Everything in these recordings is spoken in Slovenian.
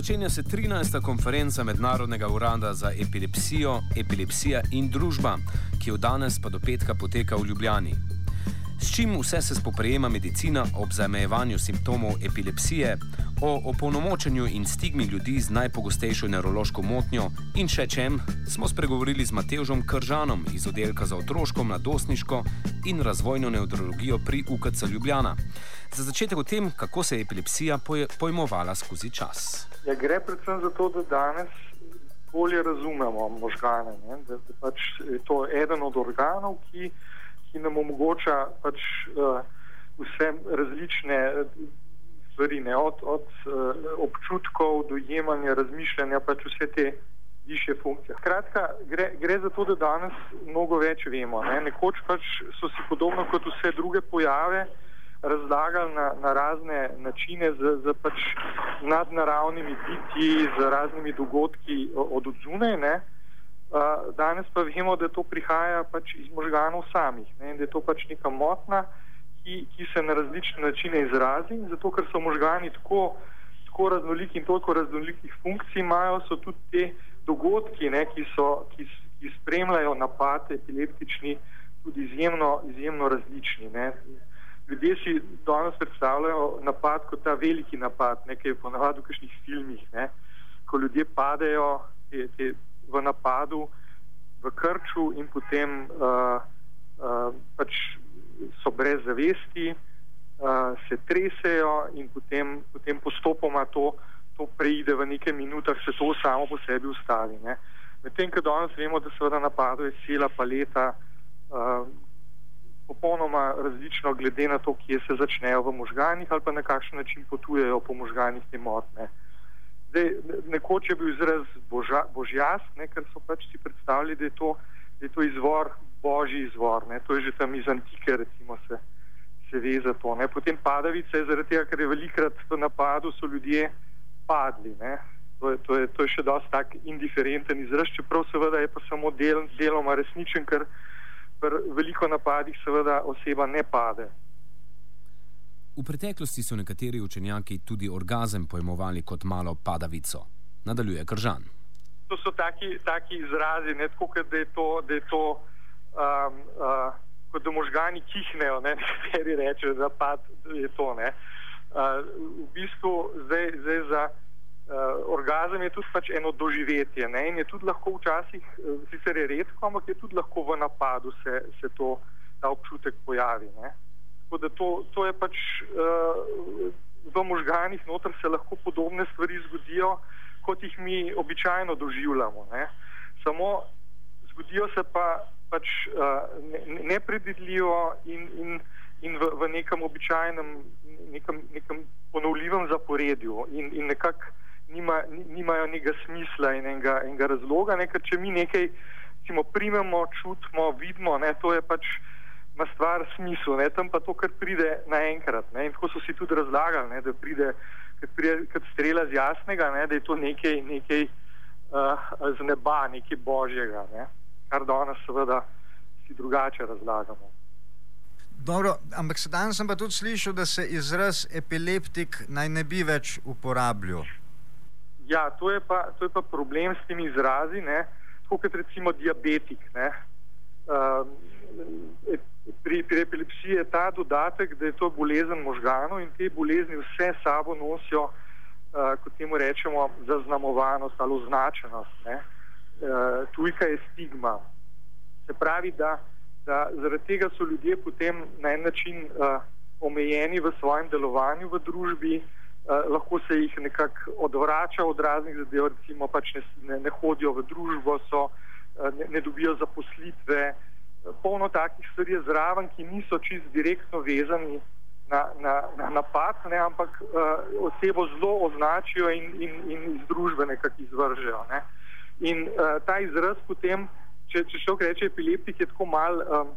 Začenja se 13. konferenca Mednarodnega urada za epilepsijo, epilepsija in družba, ki od danes pa do petka poteka v Ljubljani. S čim vse se spoprijema medicina ob zamejevanju simptomov epilepsije, o opolnomočenju in stigmi ljudi z najpogostejšo nevrološko motnjo in še čem, smo spregovorili z Matežom Kržanom iz oddelka za otroško, mladostniško in razvojno nevrologijo pri UKC Ljubljana. Za začetek o tem, kako se je epilepsija pojmovala skozi čas. Ja, gre predvsem za to, da danes bolje razumemo možgane. Da, da pač je to eden od organov, ki, ki nam omogoča pač, uh, vse različne stvari, ne? od, od uh, občutkov, dojemanja, razmišljanja, pač vse te više funkcije. Skratka, gre, gre za to, da danes mnogo več vemo. Ne? Nekoč pač so si podobno kot vse druge pojave razlagali na, na razne načine z, z pač nadnaravnimi bitji, z raznimi dogodki od odzune. Uh, danes pa vemo, da to prihaja pač iz možganov samih, ne? da je to pač neka motna, ki, ki se na različne načine izrazi. Zato, ker so možgani tako, tako raznoliki in toliko raznolikih funkcij imajo, so tudi te dogodki, ne, ki, so, ki, ki spremljajo napad epileptični, tudi izjemno, izjemno različni. Ne. Ljudje si danes predstavljajo napad kot ta veliki napad, nekaj ponavadi v kakšnih filmih, ne, ko ljudje padejo te, te, v napadu, v krču in potem uh, uh, pač so brez zavesti, uh, se tresejo in potem, potem postopoma to, to preide v nekaj minutah, se to samo po sebi ustavi. Medtem, ko danes vemo, da seveda napadov je cela paleta, uh, popolnoma različno glede na to, kje se začnejo v možganjih ali pa na kakšen način potujejo po možganjih te motne. Zdaj, nekoč je bil izraz boža, božjas, ne, ker so pač si predstavljali, da je to, da je to izvor božji izvor, ne? to je že tam iz antike, recimo se, se ve za to. Ne? Potem padavice, zaradi tega, ker je velikrat v napadu so ljudje padli. To je, to, je, to je še dosti tak indiferenten izraz, čeprav seveda je pa samo del, deloma resničen, ker v veliko napadih seveda oseba ne pade. V preteklosti so nekateri učenjaki tudi orgazem pojmovali kot malo padavico. Nadaljuje Kržan. To so taki, taki izrazi, ne tako, da je to, da je to um, uh, kot da možgani kihnejo, ne nekateri rečejo, da pad je to. Ne. Uh, v bistvu zdaj, zdaj za uh, orgazem je tudi pač eno doživetje ne, in je tudi lahko včasih, uh, sicer je redko, ampak je tudi lahko v napadu se, se to, ta občutek pojavi. Ne. Tako da to, to je pač uh, v možganih noter se lahko podobne stvari zgodijo, kot jih mi običajno doživljamo. Ne. Samo zgodijo se pa pač uh, nepredvidljivo in, in, in v, v nekem običajnem, nekem, nekem ponovljivem zaporedju in, in nekako nima, nimajo nekega smisla in enega, enega razloga. Ne? Ker če mi nekaj recimo, primemo, čutimo, vidimo, ne? to je pač. Ma stvar smislu, ne? tam pa to, kar pride naenkrat. In tako so si tudi razlagali, ne? da pride, pride kot strela z jasnega, ne? da je to nekaj, nekaj uh, z neba, nekaj božjega. Ne? Kar danes seveda si drugače razlagamo. Dobro, ampak danes sem pa tudi slišal, da se izraz epileptik naj ne bi več uporabljal. Ja, to je, pa, to je pa problem s temi izrazi, tako kot recimo diabetik. Uh, pri, pri epilepsiji je ta dodatek, da je to bolezen možganov in te bolezni vse sabo nosijo, uh, kot temu rečemo, zaznamovanost ali označenost. Ne? uh, tujka je stigma. Se pravi, da, da zaradi tega so ljudje potem na en način uh, omejeni v svojem delovanju v družbi, uh, lahko se jih nekako odvrača od raznih zadev, recimo pač ne, ne, ne hodijo v družbo, so, uh, ne, ne dobijo zaposlitve. Polno takih stvari je zraven, ki niso čist direktno vezani na, na, na napad, ne, ampak uh, osebo zelo označijo in, in, in iz družbe nekako izvržejo. Ne. Uh, In uh, ta izraz potem, če, če človek reče epileptik, je tako mal um,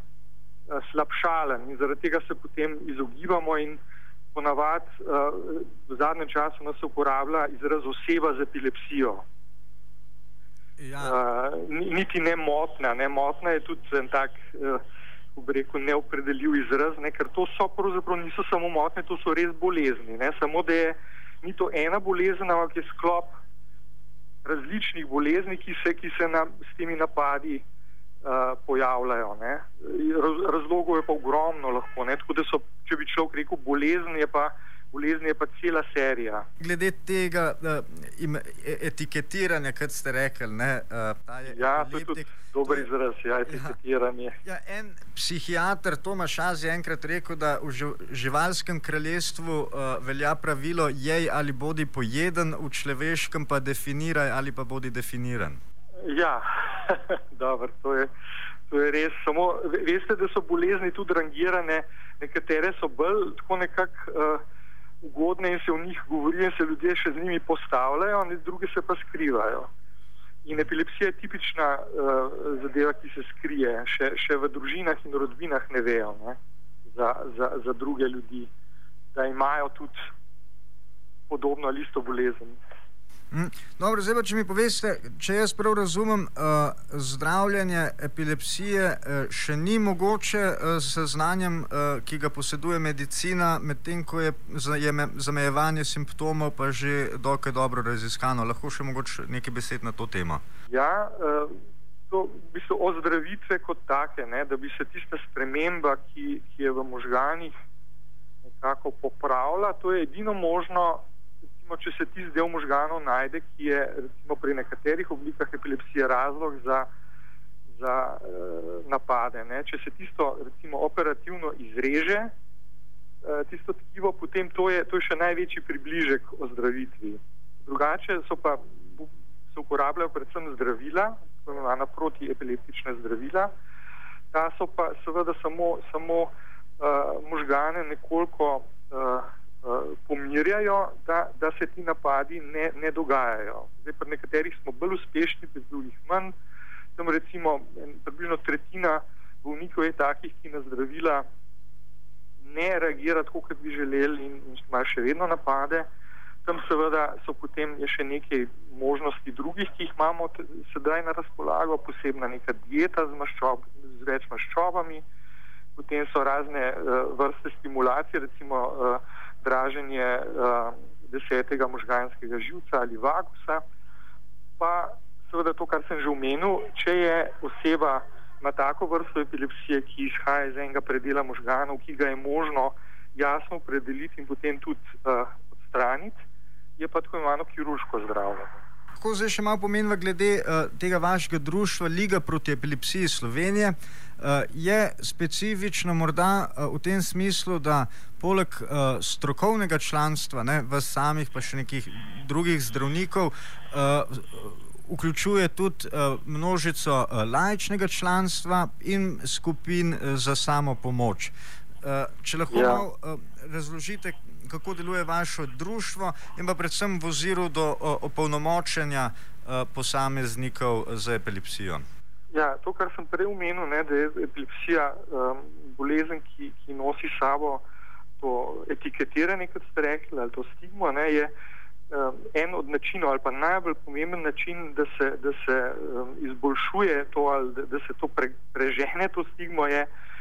slabšalen in zaradi tega se potem izogibamo in ponavadi uh, v zadnjem času nas uporablja izraz oseba z epilepsijo. Ja. Uh, niti ne motna, ne motna je tudi en tak, uh, bi rekel, neopredeljiv izraz, ne, ker to so pravzaprav niso samo motne, to so res bolezni. Ne, samo da je ni to ena bolezen, ampak je sklop različnih bolezni, ki se, ki se nam s temi napadi uh, pojavljajo. Raz, razlogov je pa ogromno lahko. Da so, če bi človek rekel bolezen, je pa bolezni je pa cela serija. Glede tega uh, etiketiranja, kot ste rekli, ne, uh, je ja, to je tudi dober izraz, ja, etiketiranje. Ja, ja, en psihiater Tomaš Az je enkrat rekel, da v živalskem kraljestvu uh, velja pravilo: jej ali bodi pojeden, v človeškem pa definiraj ali pa bodi definiran. Ja, dobro, to je. To je res. Samo, veste, da so bolezni tudi rangirane, nekatere so bolj tako nekako uh, ugodne in se v njih govori, in se ljudje še z njimi postavljajo, in druge se pa skrivajo. In epilepsija je tipična uh, zadeva, ki se skrije, še, še v družinah in rodbinah ne vejo ne? Za, za, za druge ljudi, da imajo tudi podobno ali isto bolezen. Hm. Dobro, zdaj pa, če mi poveste, če jaz prav razumem, uh, zdravljenje epilepsije uh, še ni mogoče uh, z znanjem, uh, ki ga poseduje medicina, medtem ko je zamejevanje simptomov pa že dokaj dobro raziskano. Lahko še mogoče nekaj besed na to temo. Ja, uh, to v bistvu ozdravitve kot take, ne, da bi se tista sprememba, ki, ki je v možganih nekako popravila, to je edino možno recimo, če se tisti del možganov najde, ki je recimo, pri nekaterih oblikah epilepsije razlog za, za uh, napade. Ne? Če se tisto recimo, operativno izreže, uh, tisto tkivo, potem to je, to je še največji približek o zdravitvi. Drugače so pa se uporabljajo predvsem zdravila, imenovana protiepileptična zdravila. Ta so pa seveda samo, samo uh, možgane nekoliko uh, pomirjajo, da, da se ti napadi ne, ne dogajajo. Zdaj, pri nekaterih smo bolj uspešni, pri drugih manj. Tam recimo približno tretjina bolnikov je takih, ki na zdravila ne reagira tako, kot bi želeli in, in imajo še vedno napade. Tam seveda so potem še nekaj možnosti drugih, ki jih imamo sedaj na razpolago, posebna neka dieta z, maščob, z več maščobami, potem so razne uh, vrste stimulacije, recimo uh, draženje uh, desetega možganskega živca ali vagusa. Pa seveda to, kar sem že omenil, če je oseba ima tako vrsto epilepsije, ki izhaja iz enega predela možganov, ki ga je možno jasno opredeliti in potem tudi uh, odstraniti, je pa tako imenovano kirurško zdravljenje. Tako zdaj še malo pomenva glede uh, tega vašega društva Liga proti epilepsiji Slovenije. Uh, je specifično morda uh, v tem smislu, da poleg uh, strokovnega članstva, ne, v samih pa še nekih drugih zdravnikov, uh, vključuje tudi uh, množico uh, lajčnega članstva in skupin uh, za samo pomoč. Uh, če lahko ja. malo uh, razložite, kako deluje vaše društvo in pa predvsem v oziru do opolnomočenja uh, posameznikov z epilepsijo. Ja, to, kar sem prej omenil, ne, da je epilepsija um, bolezen, ki, ki nosi sabo to etiketiranje, kot ste rekli, ali to stigmo, ne, je um, en od načinov ali pa najbolj pomemben način, da se, da se um, izboljšuje to ali da, da se to pre, prežene, to stigmo je uh,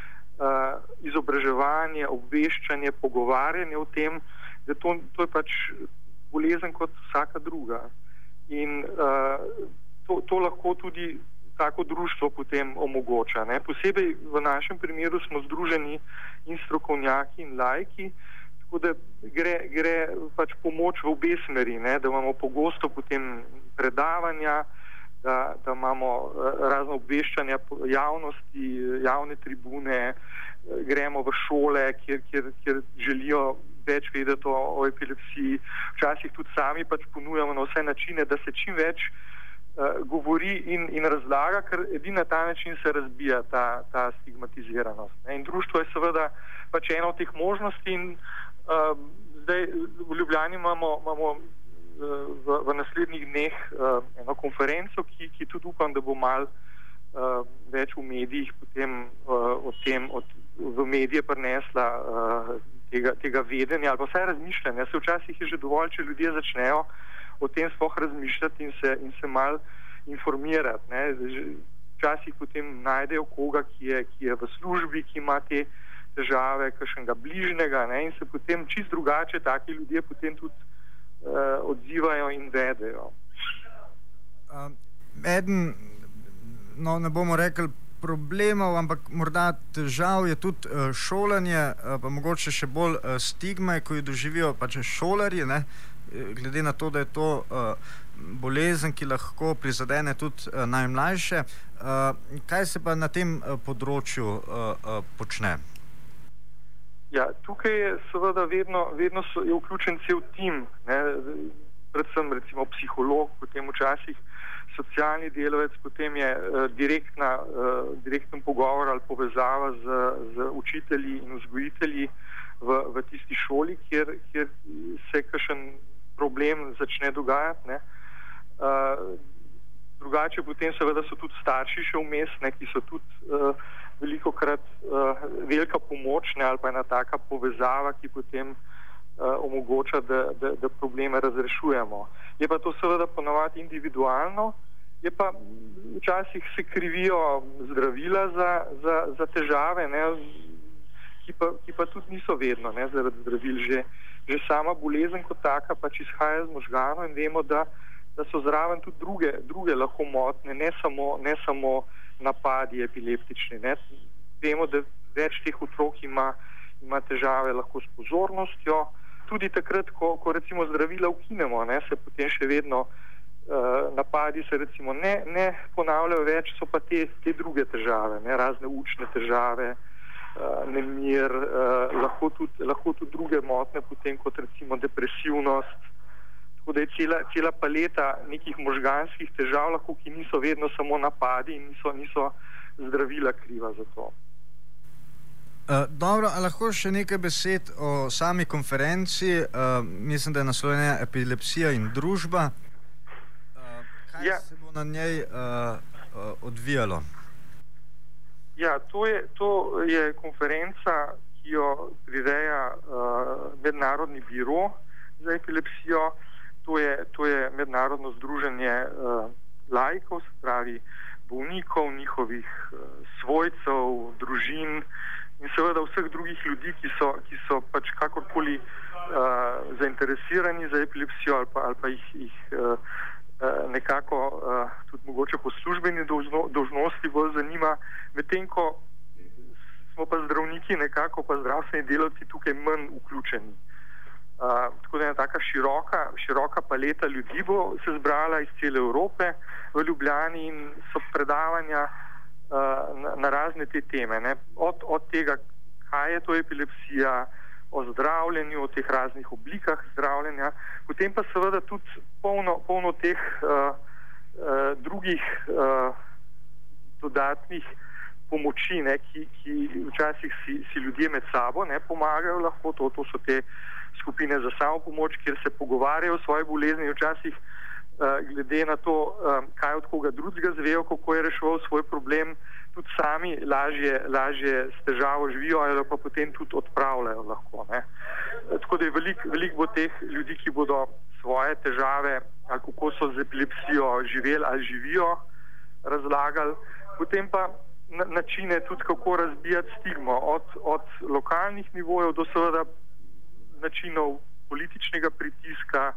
izobraževanje, obveščanje, pogovarjanje o tem, da to, to je pač bolezen kot vsaka druga. In uh, to, to lahko tudi tako društvo potem omogoča. Ne. Posebej v našem primeru smo združeni in strokovnjaki in lajki, tako da gre, gre pač pomoč v obe smeri, ne, da imamo pogosto potem predavanja, da, da imamo eh, razno obveščanja javnosti, javne tribune, eh, gremo v šole, kjer, kjer, kjer želijo več vedeti o, o epilepsiji, včasih tudi sami pač ponujamo na vse načine, da se čim več uh, govori in, in razlaga, ker edini na ta način se razbija ta, ta stigmatiziranost. Ne. In društvo je seveda pač ena od teh možnosti. In, uh, zdaj v Ljubljani imamo, imamo v, v naslednjih dneh uh, eno konferenco, ki, ki tudi upam, da bo mal uh, več v medijih potem uh, o tem, od, v medije prinesla. Uh, Tega, tega vedenja ali pa vsaj razmišljanja. Se včasih je že dovolj, če ljudje začnejo o tem sploh razmišljati in se, in se mal informirati. Ne. Včasih potem najdejo koga, ki je, ki je v službi, ki ima te težave, kakšnega bližnjega ne, in se potem čist drugače taki ljudje potem tudi odzivajo in vedejo. Eden, no, ne bomo rekli problemov, ampak morda težav je tudi šolanje, pa mogoče še bolj stigme, ko jo doživijo pač šolarji, ne? glede na to, da je to bolezen, ki lahko prizadene tudi najmlajše. Kaj se pa na tem področju počne? Ja, tukaj je seveda vedno, vedno so, je vključen cel tim, ne, predvsem recimo psiholog, potem včasih socialni delovec, potem je uh, direktna, uh, direktno pogovor ali povezava z, z učitelji in vzgojitelji v, v tisti šoli, kjer, kjer se kakšen problem začne dogajati. Uh, drugače potem seveda so tudi starši še vmes, ne, ki so tudi uh, veliko krat uh, velika pomoč ne, ali pa ena taka povezava, ki potem uh, omogoča, da, da, da probleme razrešujemo. Je pa to seveda ponovadi individualno, je pa včasih se krivijo zdravila za, za, za težave, ne, ki, pa, ki pa tudi niso vedno ne, zaradi zdravil. Že, že sama bolezen kot taka pač izhaja iz možganov in vemo, da, da so zraven tudi druge, druge lahko motne, ne samo, ne samo napadi epileptični. Ne. Vemo, da več teh otrok ima, ima težave lahko s pozornostjo. Tudi takrat, ko, ko recimo zdravila ukinemo, ne, se potem še vedno uh, napadi se recimo ne, ne ponavljajo več, so pa te, te druge težave, ne, razne učne težave, uh, nemir, uh, lahko, tudi, lahko tudi druge motne, potem kot recimo depresivnost. Tako da je cela, cela paleta nekih možganskih težav, lahko, ki niso vedno samo napadi in niso, niso zdravila kriva za to. Uh, dobro, lahko še nekaj besed o sami konferenci. Uh, mislim, da je naslovljena epilepsija in družba. Uh, kaj ja. se bo na njej uh, uh, odvijalo? Ja, to je, to je konferenca, ki jo prireja uh, Mednarodni biro za epilepsijo. Uh, To je, to je mednarodno združenje uh, laikov, se pravi bolnikov, njihovih uh, svojcev, družin in seveda vseh drugih ljudi, ki so, ki so pač kakorkoli uh, zainteresirani za epilepsijo ali pa, ali pa jih, jih uh, nekako uh, tudi mogoče po službeni dožno, dožnosti bolj zanima, medtem ko smo pa zdravniki nekako pa zdravstveni delavci tukaj manj vključeni. Uh, tako da je tako široka, široka paleta ljudi bo se zbrala iz cele Evrope v Ljubljani in so predavanja uh, na, na razne te teme. Od, od tega, kaj je to epilepsija, o zdravljenju, o teh raznih oblikah zdravljenja, potem pa seveda tudi polno, polno teh uh, uh, drugih uh, dodatnih pomoči, ne, ki, ki včasih si, si ljudje med sabo ne pomagajo, lahko to, to so te skupine za samo pomoč, kjer se pogovarjajo o svoji bolezni, včasih uh, glede na to, um, kaj od koga drugega zvejo, kako je reševal svoj problem, tudi sami lažje, lažje s težavo živijo ali pa potem tudi odpravljajo lahko. Ne. Tako da je veliko velik bo teh ljudi, ki bodo svoje težave kako so z epilepsijo živeli ali živijo, razlagali. Potem pa načine tudi, kako razbijati stigmo od, od lokalnih nivojev do seveda načinov političnega pritiska,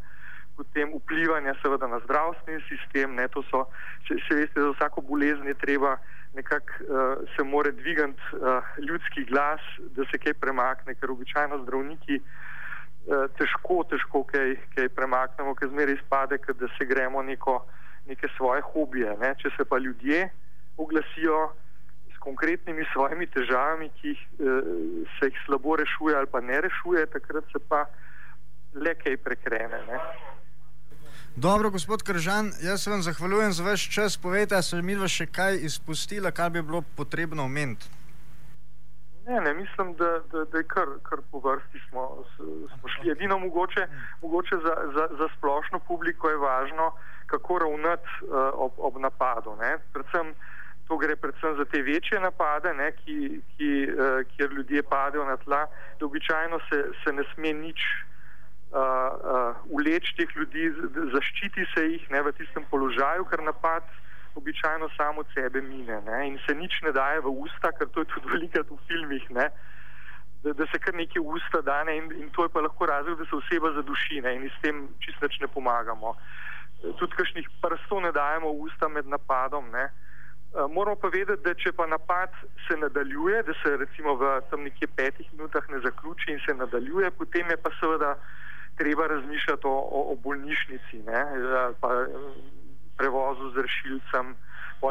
potem vplivanja seveda na zdravstveni sistem. Ne, so, če, če veste, za vsako bolezen je treba nekako uh, se more dvigati uh, ljudski glas, da se kaj premakne, ker običajno zdravniki uh, težko, težko kaj, kaj premaknemo, ker zmeraj izpade, da se gremo neko, neke svoje hobije. Ne. Če se pa ljudje oglasijo, konkretnimi svojimi težavami, ki jih, eh, se jih slabo rešuje ali pa ne rešuje, takrat se pa le kaj prekrene. Ne? Dobro, gospod Kržan, jaz se vam zahvaljujem za vaš čas. Povejte, ali se mi dva še kaj izpustila, kar bi bilo potrebno omeniti? Ne, ne, mislim, da, da, da je kar, kar po vrsti smo, smo šli. Edino mogoče, mogoče za, za, za splošno publiko je važno, kako ravnati uh, ob, ob napadu. Ne? Predvsem uh, To gre predvsem za te večje napade, ne, ki, ki, uh, kjer ljudje padejo na tla. Običajno se, se ne sme nič uh, uh, uleči teh ljudi, zaščiti se jih ne, v tistem položaju, ker napad običajno samo od sebe mine ne, in se nič ne daje v usta, ker to je tudi velikrat v filmih, ne, da, da se kar nekaj usta dane in, in to je pa lahko razlog, da se oseba zaduši ne, in s tem čisto ne pomagamo. Tudi kakšnih prstov ne dajemo v usta med napadom. Ne. Moramo pa vedeti, da če pa napad se nadaljuje, da se recimo v tam nekje petih minutah ne zaključi in se nadaljuje, potem je pa seveda treba razmišljati o, o, o bolnišnici, ne, pa prevozu z rešilcem,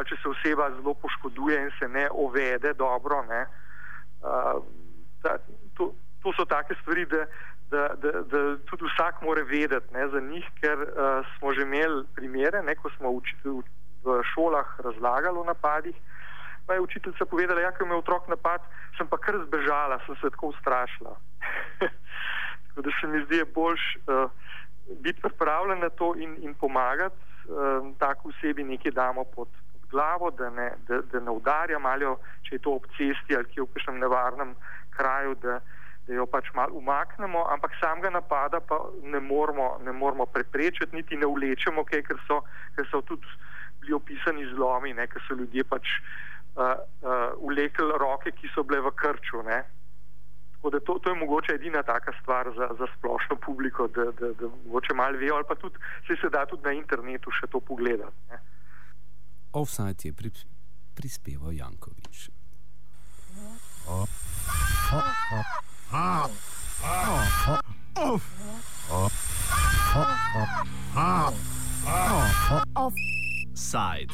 če se oseba zelo poškoduje in se ne ovede dobro. Ne, da, to, to so take stvari, da, da, da, da tudi vsak mora vedeti ne, za njih, ker uh, smo že imeli primere, ne, ko smo učitelj v šolah razlagali o napadih. Pa je učiteljica povedala, da ja, je imel otrok napad, sem pa kar zbežala, sem se tako ustrašila. tako da se mi zdi boljš uh, biti pripravljen na to in, in pomagati uh, tako osebi nekaj damo pod, pod glavo, da ne, da, da ne udarja malo, če je to ob cesti ali kje v kakšnem nevarnem kraju, da, da jo pač malo umaknemo, ampak samega napada pa ne moramo, ne moramo preprečiti, niti ne vlečemo, kaj, ker, so, ker so tudi bili opisani zlomi, ne, ker so ljudje pač uh, uh, vlekli roke, ki so bile v krču. Ne. Tako da to, to je mogoče edina taka stvar za, za splošno publiko, da, da, da mogoče malo vejo, ali pa tudi se, se da tudi na internetu še to pogledati. Ne. Offside je pri, prispeval Jankovič. Offside.